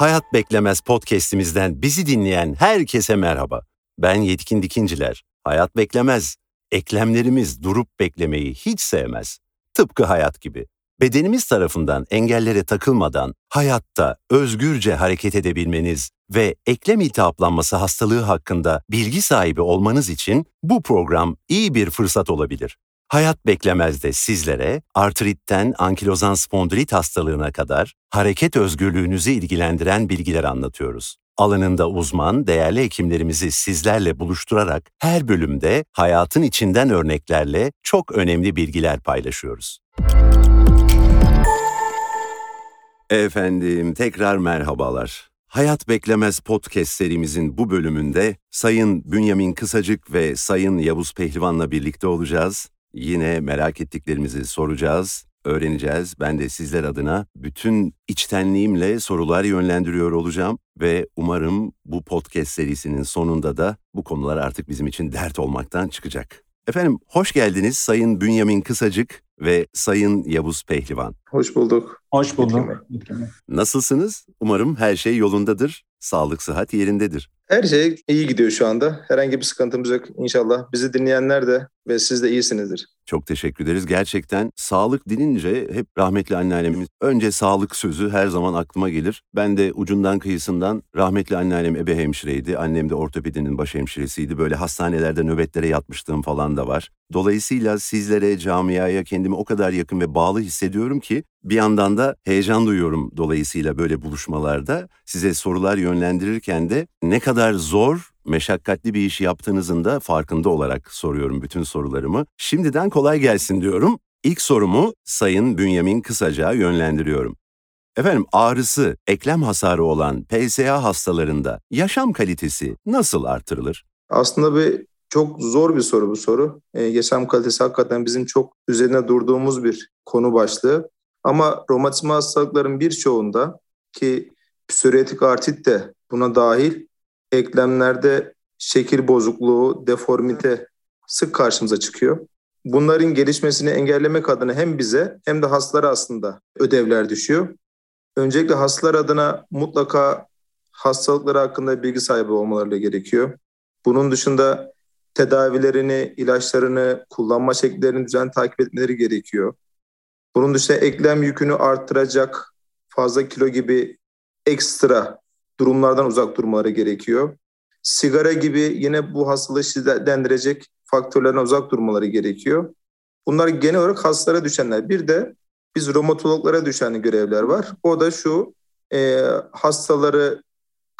Hayat Beklemez podcast'imizden bizi dinleyen herkese merhaba. Ben Yetkin Dikinciler. Hayat beklemez. Eklemlerimiz durup beklemeyi hiç sevmez. Tıpkı hayat gibi. Bedenimiz tarafından engellere takılmadan hayatta özgürce hareket edebilmeniz ve eklem iltihaplanması hastalığı hakkında bilgi sahibi olmanız için bu program iyi bir fırsat olabilir. Hayat beklemez de sizlere artritten ankilozan spondilit hastalığına kadar hareket özgürlüğünüzü ilgilendiren bilgiler anlatıyoruz. Alanında uzman, değerli hekimlerimizi sizlerle buluşturarak her bölümde hayatın içinden örneklerle çok önemli bilgiler paylaşıyoruz. Efendim tekrar merhabalar. Hayat Beklemez podcast serimizin bu bölümünde Sayın Bünyamin Kısacık ve Sayın Yavuz Pehlivan'la birlikte olacağız. Yine merak ettiklerimizi soracağız, öğreneceğiz. Ben de sizler adına bütün içtenliğimle sorular yönlendiriyor olacağım ve umarım bu podcast serisinin sonunda da bu konular artık bizim için dert olmaktan çıkacak. Efendim hoş geldiniz Sayın Bünyamin Kısacık ve Sayın Yavuz Pehlivan. Hoş bulduk. Hoş bulduk. Nasılsınız? Umarım her şey yolundadır. Sağlık, sıhhat yerindedir. Her şey iyi gidiyor şu anda. Herhangi bir sıkıntımız yok inşallah. Bizi dinleyenler de ve siz de iyisinizdir. Çok teşekkür ederiz. Gerçekten sağlık dinince hep rahmetli anneannemiz önce sağlık sözü her zaman aklıma gelir. Ben de ucundan kıyısından rahmetli anneannem ebe hemşireydi. Annem de ortopedinin baş hemşiresiydi. Böyle hastanelerde nöbetlere yatmışlığım falan da var. Dolayısıyla sizlere, camiaya kendimi o kadar yakın ve bağlı hissediyorum ki bir yandan da heyecan duyuyorum dolayısıyla böyle buluşmalarda. Size sorular yönlendirirken de ne kadar zor meşakkatli bir iş yaptığınızın da farkında olarak soruyorum bütün sorularımı. Şimdiden kolay gelsin diyorum. İlk sorumu Sayın Bünyamin Kısaca yönlendiriyorum. Efendim ağrısı, eklem hasarı olan PSA hastalarında yaşam kalitesi nasıl artırılır? Aslında bir çok zor bir soru bu soru. Ee, yaşam kalitesi hakikaten bizim çok üzerine durduğumuz bir konu başlığı. Ama romatizma hastalıkların birçoğunda ki psoriatik artrit de buna dahil eklemlerde şekil bozukluğu, deformite sık karşımıza çıkıyor. Bunların gelişmesini engellemek adına hem bize hem de hastalara aslında ödevler düşüyor. Öncelikle hastalar adına mutlaka hastalıkları hakkında bilgi sahibi olmaları gerekiyor. Bunun dışında tedavilerini, ilaçlarını, kullanma şekillerini düzenli takip etmeleri gerekiyor. Bunun dışında eklem yükünü arttıracak fazla kilo gibi ekstra durumlardan uzak durmaları gerekiyor. Sigara gibi yine bu hastalığı şiddetlendirecek faktörlerden uzak durmaları gerekiyor. Bunlar genel olarak hastalara düşenler. Bir de biz romatologlara düşen görevler var. O da şu e, hastaları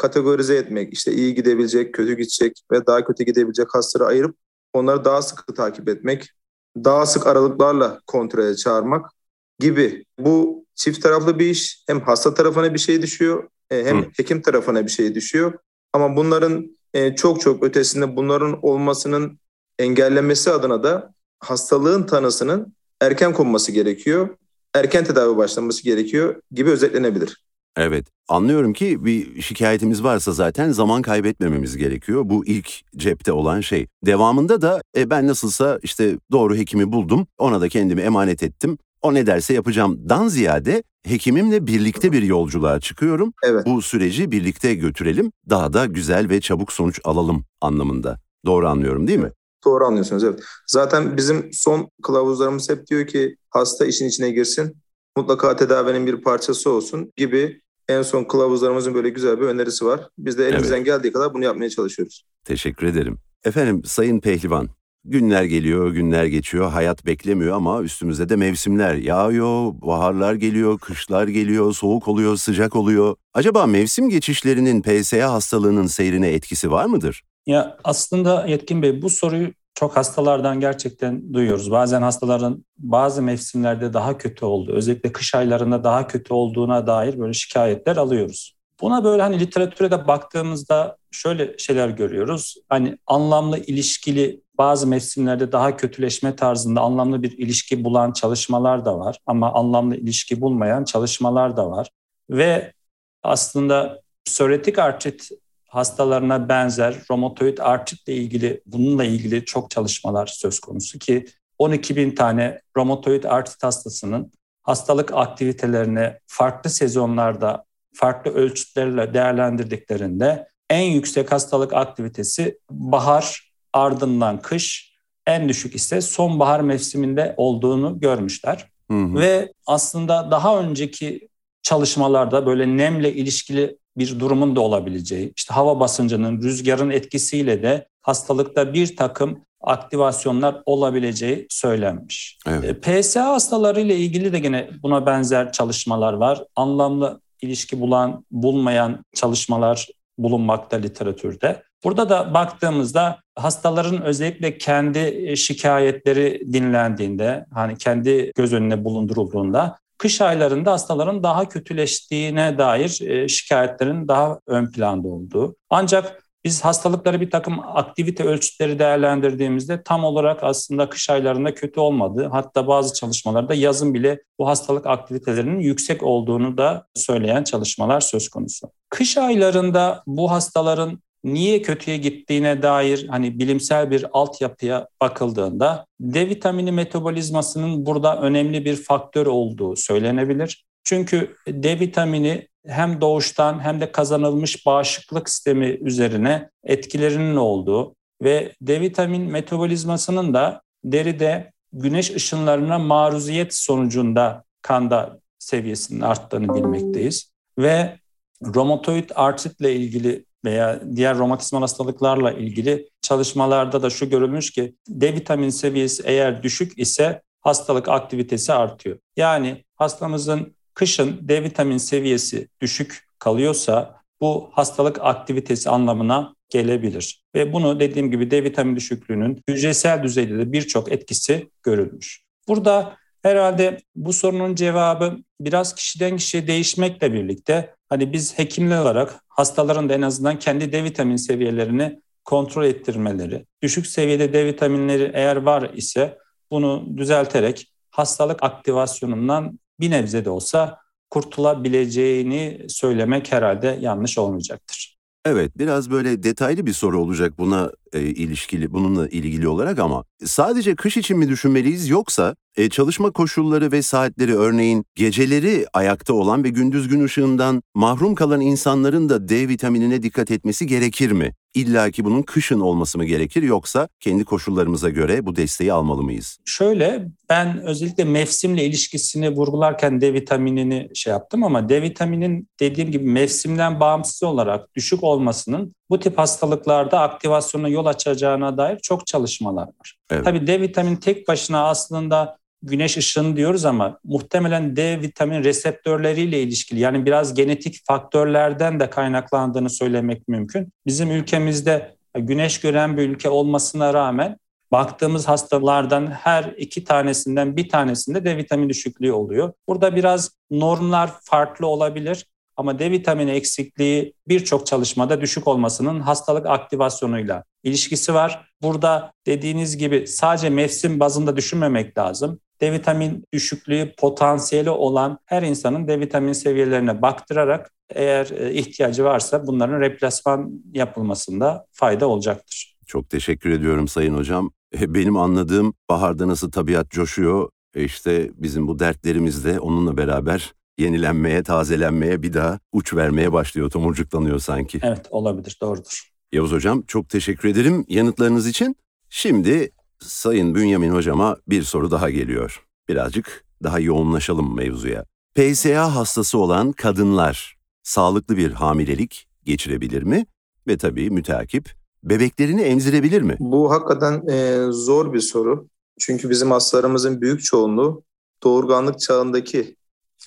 kategorize etmek, işte iyi gidebilecek, kötü gidecek ve daha kötü gidebilecek hastaları ayırıp onları daha sıkı takip etmek, daha sık aralıklarla kontrole çağırmak gibi. Bu çift taraflı bir iş. Hem hasta tarafına bir şey düşüyor e, hem Hı. hekim tarafına bir şey düşüyor. Ama bunların e, çok çok ötesinde bunların olmasının engellenmesi adına da hastalığın tanısının erken konması gerekiyor. Erken tedavi başlanması gerekiyor gibi özetlenebilir. Evet, anlıyorum ki bir şikayetimiz varsa zaten zaman kaybetmememiz gerekiyor. Bu ilk cepte olan şey. Devamında da e, ben nasılsa işte doğru hekimi buldum, ona da kendimi emanet ettim. O ne derse yapacağımdan ziyade hekimimle birlikte bir yolculuğa çıkıyorum. Evet. Bu süreci birlikte götürelim, daha da güzel ve çabuk sonuç alalım anlamında. Doğru anlıyorum değil mi? Doğru anlıyorsunuz evet. Zaten bizim son kılavuzlarımız hep diyor ki hasta işin içine girsin, mutlaka tedavinin bir parçası olsun gibi en son kılavuzlarımızın böyle güzel bir önerisi var. Biz de elimizden evet. geldiği kadar bunu yapmaya çalışıyoruz. Teşekkür ederim. Efendim Sayın Pehlivan, Günler geliyor, günler geçiyor, hayat beklemiyor ama üstümüzde de mevsimler yağıyor, baharlar geliyor, kışlar geliyor, soğuk oluyor, sıcak oluyor. Acaba mevsim geçişlerinin PSA hastalığının seyrine etkisi var mıdır? Ya aslında Yetkin Bey bu soruyu çok hastalardan gerçekten duyuyoruz. Bazen hastaların bazı mevsimlerde daha kötü oldu, özellikle kış aylarında daha kötü olduğuna dair böyle şikayetler alıyoruz. Buna böyle hani literatüre de baktığımızda şöyle şeyler görüyoruz. Hani anlamlı ilişkili bazı mevsimlerde daha kötüleşme tarzında anlamlı bir ilişki bulan çalışmalar da var ama anlamlı ilişki bulmayan çalışmalar da var. Ve aslında psoriatik artrit hastalarına benzer romatoid artritle ilgili bununla ilgili çok çalışmalar söz konusu ki 12 bin tane romatoid artrit hastasının hastalık aktivitelerine farklı sezonlarda farklı ölçütlerle değerlendirdiklerinde en yüksek hastalık aktivitesi bahar ardından kış, en düşük ise sonbahar mevsiminde olduğunu görmüşler. Hı hı. Ve aslında daha önceki çalışmalarda böyle nemle ilişkili bir durumun da olabileceği, işte hava basıncının, rüzgarın etkisiyle de hastalıkta bir takım aktivasyonlar olabileceği söylenmiş. Evet. E, PSA hastaları ile ilgili de yine buna benzer çalışmalar var. Anlamlı ilişki bulan, bulmayan çalışmalar bulunmakta literatürde. Burada da baktığımızda hastaların özellikle kendi şikayetleri dinlendiğinde, hani kendi göz önüne bulundurulduğunda kış aylarında hastaların daha kötüleştiğine dair e, şikayetlerin daha ön planda olduğu. Ancak biz hastalıkları bir takım aktivite ölçütleri değerlendirdiğimizde tam olarak aslında kış aylarında kötü olmadığı, hatta bazı çalışmalarda yazın bile bu hastalık aktivitelerinin yüksek olduğunu da söyleyen çalışmalar söz konusu. Kış aylarında bu hastaların niye kötüye gittiğine dair hani bilimsel bir altyapıya bakıldığında D vitamini metabolizmasının burada önemli bir faktör olduğu söylenebilir. Çünkü D vitamini hem doğuştan hem de kazanılmış bağışıklık sistemi üzerine etkilerinin olduğu ve D vitamin metabolizmasının da deride güneş ışınlarına maruziyet sonucunda kanda seviyesinin arttığını bilmekteyiz. Ve romatoid artritle ilgili veya diğer romatizmal hastalıklarla ilgili çalışmalarda da şu görülmüş ki D vitamin seviyesi eğer düşük ise hastalık aktivitesi artıyor. Yani hastamızın kışın D vitamin seviyesi düşük kalıyorsa bu hastalık aktivitesi anlamına gelebilir. Ve bunu dediğim gibi D vitamin düşüklüğünün hücresel düzeyde de birçok etkisi görülmüş. Burada herhalde bu sorunun cevabı biraz kişiden kişiye değişmekle birlikte hani biz hekimler olarak hastaların da en azından kendi D vitamin seviyelerini kontrol ettirmeleri, düşük seviyede D vitaminleri eğer var ise bunu düzelterek hastalık aktivasyonundan bir nebze de olsa kurtulabileceğini söylemek herhalde yanlış olmayacaktır. Evet, biraz böyle detaylı bir soru olacak buna e, ilişkili, bununla ilgili olarak ama sadece kış için mi düşünmeliyiz yoksa e, çalışma koşulları ve saatleri örneğin geceleri ayakta olan ve gündüz gün ışığından mahrum kalan insanların da D vitaminine dikkat etmesi gerekir mi? İlla ki bunun kışın olması mı gerekir yoksa kendi koşullarımıza göre bu desteği almalı mıyız? Şöyle ben özellikle mevsimle ilişkisini vurgularken D vitaminini şey yaptım ama D vitaminin dediğim gibi mevsimden bağımsız olarak düşük olmasının bu tip hastalıklarda aktivasyona yol açacağına dair çok çalışmalar var. Evet. Tabii D vitamin tek başına aslında güneş ışını diyoruz ama muhtemelen D vitamin reseptörleriyle ilişkili yani biraz genetik faktörlerden de kaynaklandığını söylemek mümkün. Bizim ülkemizde güneş gören bir ülke olmasına rağmen baktığımız hastalardan her iki tanesinden bir tanesinde D vitamini düşüklüğü oluyor. Burada biraz normlar farklı olabilir. Ama D vitamini eksikliği birçok çalışmada düşük olmasının hastalık aktivasyonuyla ilişkisi var. Burada dediğiniz gibi sadece mevsim bazında düşünmemek lazım. D vitamin düşüklüğü potansiyeli olan her insanın D vitamin seviyelerine baktırarak eğer e, ihtiyacı varsa bunların replasman yapılmasında fayda olacaktır. Çok teşekkür ediyorum Sayın Hocam. E, benim anladığım baharda nasıl tabiat coşuyor, e, işte bizim bu dertlerimiz de onunla beraber yenilenmeye, tazelenmeye, bir daha uç vermeye başlıyor, tomurcuklanıyor sanki. Evet, olabilir, doğrudur. Yavuz Hocam çok teşekkür ederim yanıtlarınız için. Şimdi Sayın Bünyamin Hocama bir soru daha geliyor. Birazcık daha yoğunlaşalım mevzuya. PSA hastası olan kadınlar sağlıklı bir hamilelik geçirebilir mi? Ve tabii müteakip bebeklerini emzirebilir mi? Bu hakikaten e, zor bir soru. Çünkü bizim hastalarımızın büyük çoğunluğu doğurganlık çağındaki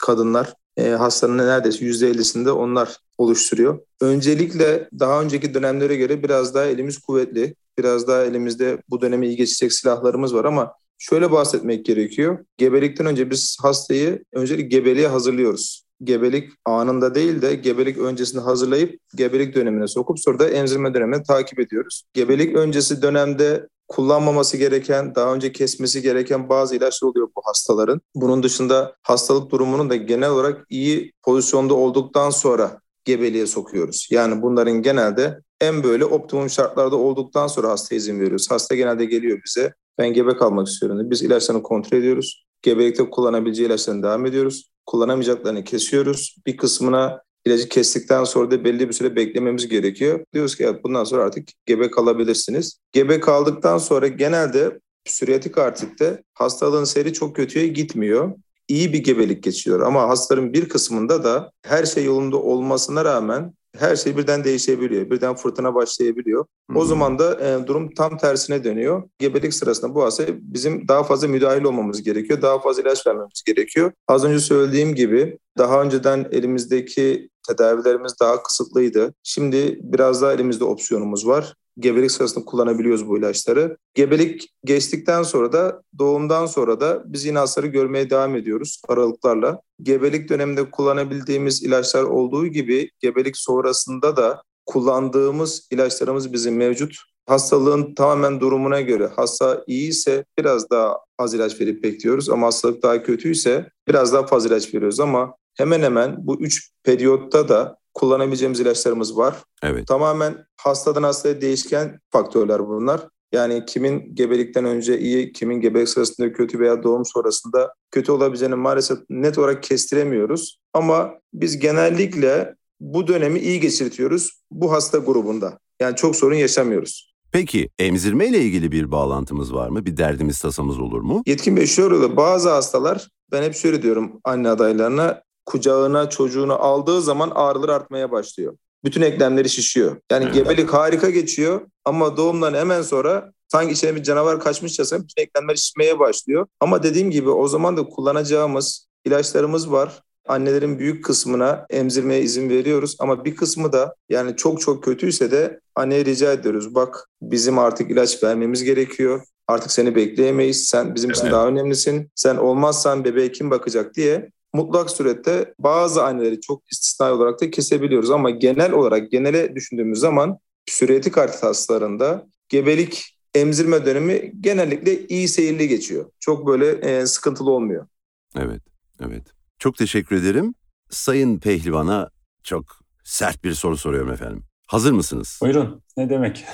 kadınlar e, hastanın neredeyse %50'sinde onlar oluşturuyor. Öncelikle daha önceki dönemlere göre biraz daha elimiz kuvvetli. Biraz daha elimizde bu dönemi iyi geçecek silahlarımız var ama şöyle bahsetmek gerekiyor. Gebelikten önce biz hastayı öncelikle gebeliğe hazırlıyoruz. Gebelik anında değil de gebelik öncesinde hazırlayıp gebelik dönemine sokup sonra da emzirme dönemini takip ediyoruz. Gebelik öncesi dönemde kullanmaması gereken, daha önce kesmesi gereken bazı ilaçlar oluyor bu hastaların. Bunun dışında hastalık durumunun da genel olarak iyi pozisyonda olduktan sonra gebeliğe sokuyoruz. Yani bunların genelde en böyle optimum şartlarda olduktan sonra hasta izin veriyoruz. Hasta genelde geliyor bize. Ben gebe kalmak istiyorum. Biz ilaçlarını kontrol ediyoruz. Gebelikte kullanabileceği ilaçlarını devam ediyoruz. Kullanamayacaklarını kesiyoruz. Bir kısmına İlacı kestikten sonra da belli bir süre beklememiz gerekiyor. Diyoruz ki bundan sonra artık gebe kalabilirsiniz. Gebe kaldıktan sonra genelde psoriatik artritte hastalığın seyri çok kötüye gitmiyor iyi bir gebelik geçiyor. Ama hastaların bir kısmında da her şey yolunda olmasına rağmen her şey birden değişebiliyor. Birden fırtına başlayabiliyor. Hmm. O zaman da e, durum tam tersine dönüyor. Gebelik sırasında bu hastaya bizim daha fazla müdahil olmamız gerekiyor. Daha fazla ilaç vermemiz gerekiyor. Az önce söylediğim gibi daha önceden elimizdeki tedavilerimiz daha kısıtlıydı. Şimdi biraz daha elimizde opsiyonumuz var gebelik sırasında kullanabiliyoruz bu ilaçları. Gebelik geçtikten sonra da doğumdan sonra da biz yine hastaları görmeye devam ediyoruz aralıklarla. Gebelik döneminde kullanabildiğimiz ilaçlar olduğu gibi gebelik sonrasında da kullandığımız ilaçlarımız bizim mevcut. Hastalığın tamamen durumuna göre hasta iyi ise biraz daha az ilaç verip bekliyoruz ama hastalık daha kötüyse biraz daha fazla ilaç veriyoruz ama hemen hemen bu üç periyotta da kullanabileceğimiz ilaçlarımız var. Evet. Tamamen hastadan hastaya değişken faktörler bunlar. Yani kimin gebelikten önce iyi, kimin gebelik sırasında kötü veya doğum sonrasında kötü olabileceğini maalesef net olarak kestiremiyoruz. Ama biz genellikle bu dönemi iyi geçirtiyoruz bu hasta grubunda. Yani çok sorun yaşamıyoruz. Peki emzirme ile ilgili bir bağlantımız var mı? Bir derdimiz tasamız olur mu? Yetkin Bey şöyle oluyor. Bazı hastalar ben hep şöyle diyorum anne adaylarına kucağına çocuğunu aldığı zaman ağrılar artmaya başlıyor. Bütün eklemleri şişiyor. Yani evet. gebelik harika geçiyor ama doğumdan hemen sonra sanki içine bir canavar kaçmışçasına bütün eklemler şişmeye başlıyor. Ama dediğim gibi o zaman da kullanacağımız ilaçlarımız var. Annelerin büyük kısmına emzirmeye izin veriyoruz ama bir kısmı da yani çok çok kötüyse de anneye rica ediyoruz. Bak bizim artık ilaç vermemiz gerekiyor. Artık seni bekleyemeyiz. Sen bizim evet. için daha önemlisin. Sen olmazsan bebeğe kim bakacak diye mutlak surette bazı anneleri çok istisnai olarak da kesebiliyoruz ama genel olarak genele düşündüğümüz zaman psoriatik artrit hastalarında gebelik emzirme dönemi genellikle iyi seyirli geçiyor. Çok böyle e, sıkıntılı olmuyor. Evet, evet. Çok teşekkür ederim. Sayın Pehlivan'a çok sert bir soru soruyorum efendim. Hazır mısınız? Buyurun. Ne demek?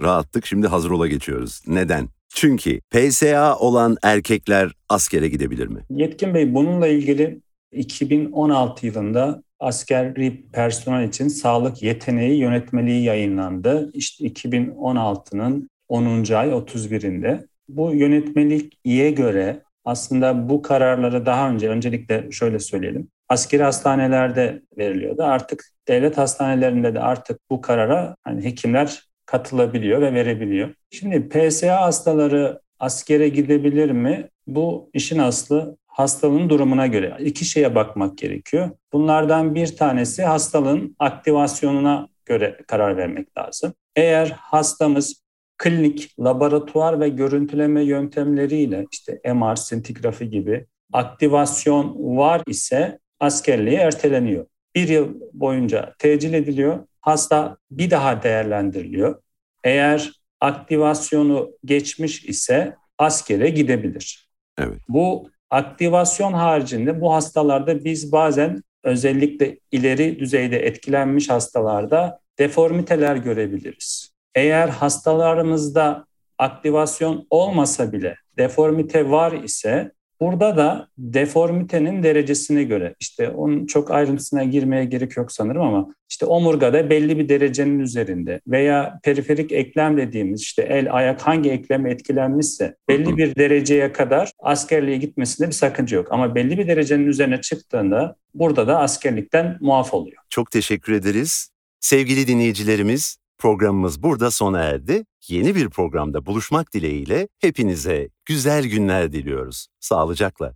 Rahattık. Şimdi hazır ola geçiyoruz. Neden? Çünkü PSA olan erkekler askere gidebilir mi? Yetkin Bey bununla ilgili 2016 yılında askeri personel için sağlık yeteneği yönetmeliği yayınlandı. İşte 2016'nın 10. ay 31'inde. Bu yönetmeliğe göre aslında bu kararları daha önce öncelikle şöyle söyleyelim. Askeri hastanelerde veriliyordu. Artık devlet hastanelerinde de artık bu karara hani hekimler katılabiliyor ve verebiliyor. Şimdi PSA hastaları askere gidebilir mi? Bu işin aslı hastalığın durumuna göre iki şeye bakmak gerekiyor. Bunlardan bir tanesi hastalığın aktivasyonuna göre karar vermek lazım. Eğer hastamız klinik, laboratuvar ve görüntüleme yöntemleriyle işte MR, sintigrafi gibi aktivasyon var ise askerliğe erteleniyor. Bir yıl boyunca tecil ediliyor. Hasta bir daha değerlendiriliyor. Eğer aktivasyonu geçmiş ise askere gidebilir. Evet. Bu aktivasyon haricinde bu hastalarda biz bazen özellikle ileri düzeyde etkilenmiş hastalarda deformiteler görebiliriz. Eğer hastalarımızda aktivasyon olmasa bile deformite var ise Burada da deformitenin derecesine göre işte onun çok ayrıntısına girmeye gerek yok sanırım ama işte omurgada belli bir derecenin üzerinde veya periferik eklem dediğimiz işte el ayak hangi eklem etkilenmişse belli bir dereceye kadar askerliğe gitmesinde bir sakınca yok. Ama belli bir derecenin üzerine çıktığında burada da askerlikten muaf oluyor. Çok teşekkür ederiz. Sevgili dinleyicilerimiz Programımız burada sona erdi. Yeni bir programda buluşmak dileğiyle hepinize güzel günler diliyoruz. Sağlıcakla.